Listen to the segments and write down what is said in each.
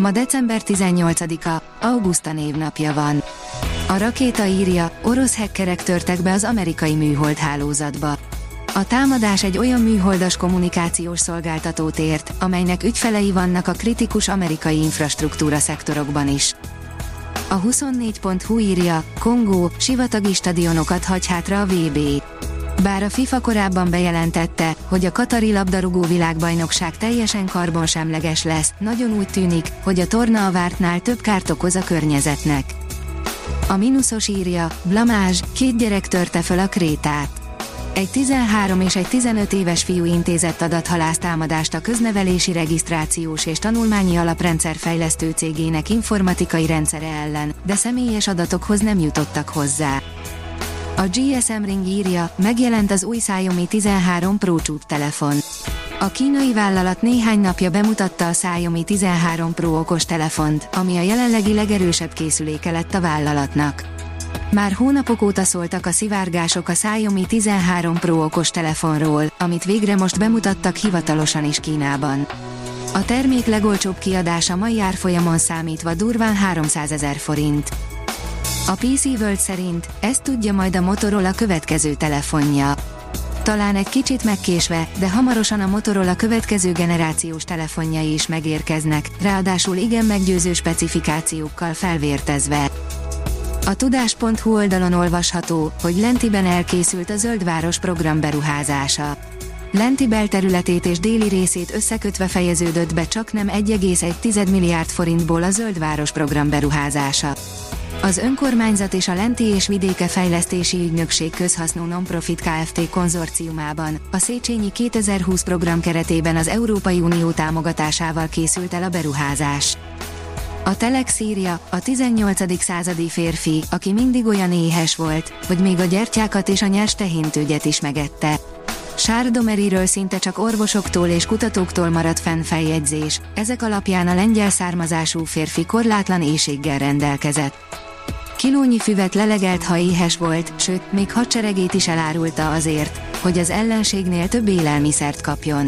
Ma december 18-a, Augusta névnapja van. A rakéta írja, orosz hekkerek törtek be az amerikai műhold hálózatba. A támadás egy olyan műholdas kommunikációs szolgáltatót ért, amelynek ügyfelei vannak a kritikus amerikai infrastruktúra szektorokban is. A 24.hu írja, Kongó, sivatagi stadionokat hagy hátra a VB. Bár a FIFA korábban bejelentette, hogy a Katari labdarúgó világbajnokság teljesen karbonsemleges lesz, nagyon úgy tűnik, hogy a torna a vártnál több kárt okoz a környezetnek. A mínuszos írja, blamázs, két gyerek törte föl a krétát. Egy 13 és egy 15 éves fiú intézett adathalásztámadást a köznevelési regisztrációs és tanulmányi alaprendszer fejlesztő cégének informatikai rendszere ellen, de személyes adatokhoz nem jutottak hozzá. A GSM Ring írja, megjelent az új Xiaomi 13 Pro csúp telefon. A kínai vállalat néhány napja bemutatta a Xiaomi 13 Pro okos telefont, ami a jelenlegi legerősebb készüléke lett a vállalatnak. Már hónapok óta szóltak a szivárgások a Xiaomi 13 Pro okos telefonról, amit végre most bemutattak hivatalosan is Kínában. A termék legolcsóbb kiadása mai árfolyamon számítva durván 300 ezer forint. A PC World szerint ezt tudja majd a Motorola következő telefonja. Talán egy kicsit megkésve, de hamarosan a Motorola következő generációs telefonjai is megérkeznek, ráadásul igen meggyőző specifikációkkal felvértezve. A tudás.hu oldalon olvasható, hogy Lentiben elkészült a Zöldváros program beruházása. Lenti belterületét és déli részét összekötve fejeződött be csak nem 1,1 milliárd forintból a Zöldváros program beruházása. Az önkormányzat és a Lenti és Vidéke Fejlesztési Ügynökség közhasznú nonprofit Kft. konzorciumában a Széchenyi 2020 program keretében az Európai Unió támogatásával készült el a beruházás. A Telex írja, a 18. századi férfi, aki mindig olyan éhes volt, hogy még a gyertyákat és a nyers tehintőgyet is megette. Sárdomeriről szinte csak orvosoktól és kutatóktól maradt fenn feljegyzés, ezek alapján a lengyel származású férfi korlátlan éjséggel rendelkezett. Kilónyi füvet lelegelt, ha éhes volt, sőt, még hadseregét is elárulta azért, hogy az ellenségnél több élelmiszert kapjon.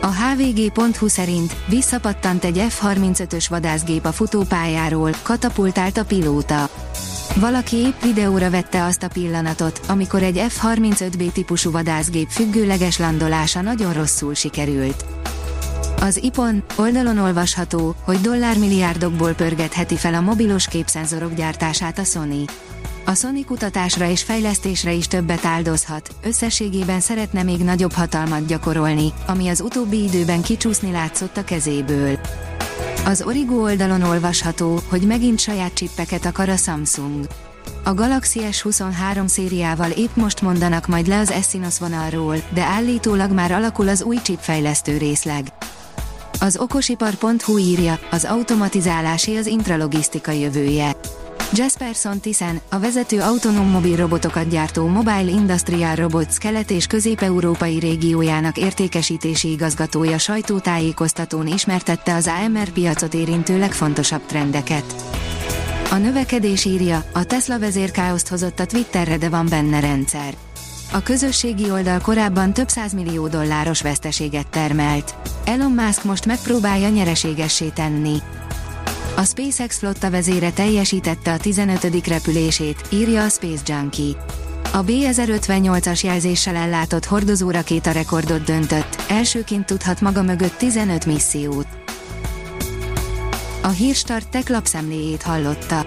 A hvg.hu szerint visszapattant egy F-35-ös vadászgép a futópályáról, katapultált a pilóta. Valaki épp videóra vette azt a pillanatot, amikor egy F-35B típusú vadászgép függőleges landolása nagyon rosszul sikerült. Az IPON oldalon olvasható, hogy dollármilliárdokból pörgetheti fel a mobilos képszenzorok gyártását a Sony. A Sony kutatásra és fejlesztésre is többet áldozhat, összességében szeretne még nagyobb hatalmat gyakorolni, ami az utóbbi időben kicsúszni látszott a kezéből. Az Origo oldalon olvasható, hogy megint saját csippeket akar a Samsung. A Galaxy S23 szériával épp most mondanak majd le az Exynos vonalról, de állítólag már alakul az új chipfejlesztő részleg. Az okosipar.hu írja, az automatizálásé az intralogisztika jövője. Jasperson Thyssen, a vezető autonóm mobil robotokat gyártó Mobile Industrial Robots kelet- és közép-európai régiójának értékesítési igazgatója sajtótájékoztatón ismertette az AMR piacot érintő legfontosabb trendeket. A növekedés írja, a Tesla vezérkáoszt hozott a Twitterre, de van benne rendszer. A közösségi oldal korábban több millió dolláros veszteséget termelt. Elon Musk most megpróbálja nyereségessé tenni. A SpaceX flotta vezére teljesítette a 15. repülését, írja a Space Junkie. A B-1058-as jelzéssel ellátott hordozórakéta rekordot döntött, elsőként tudhat maga mögött 15 missziót. A Hírstart tech lapszemléjét hallotta.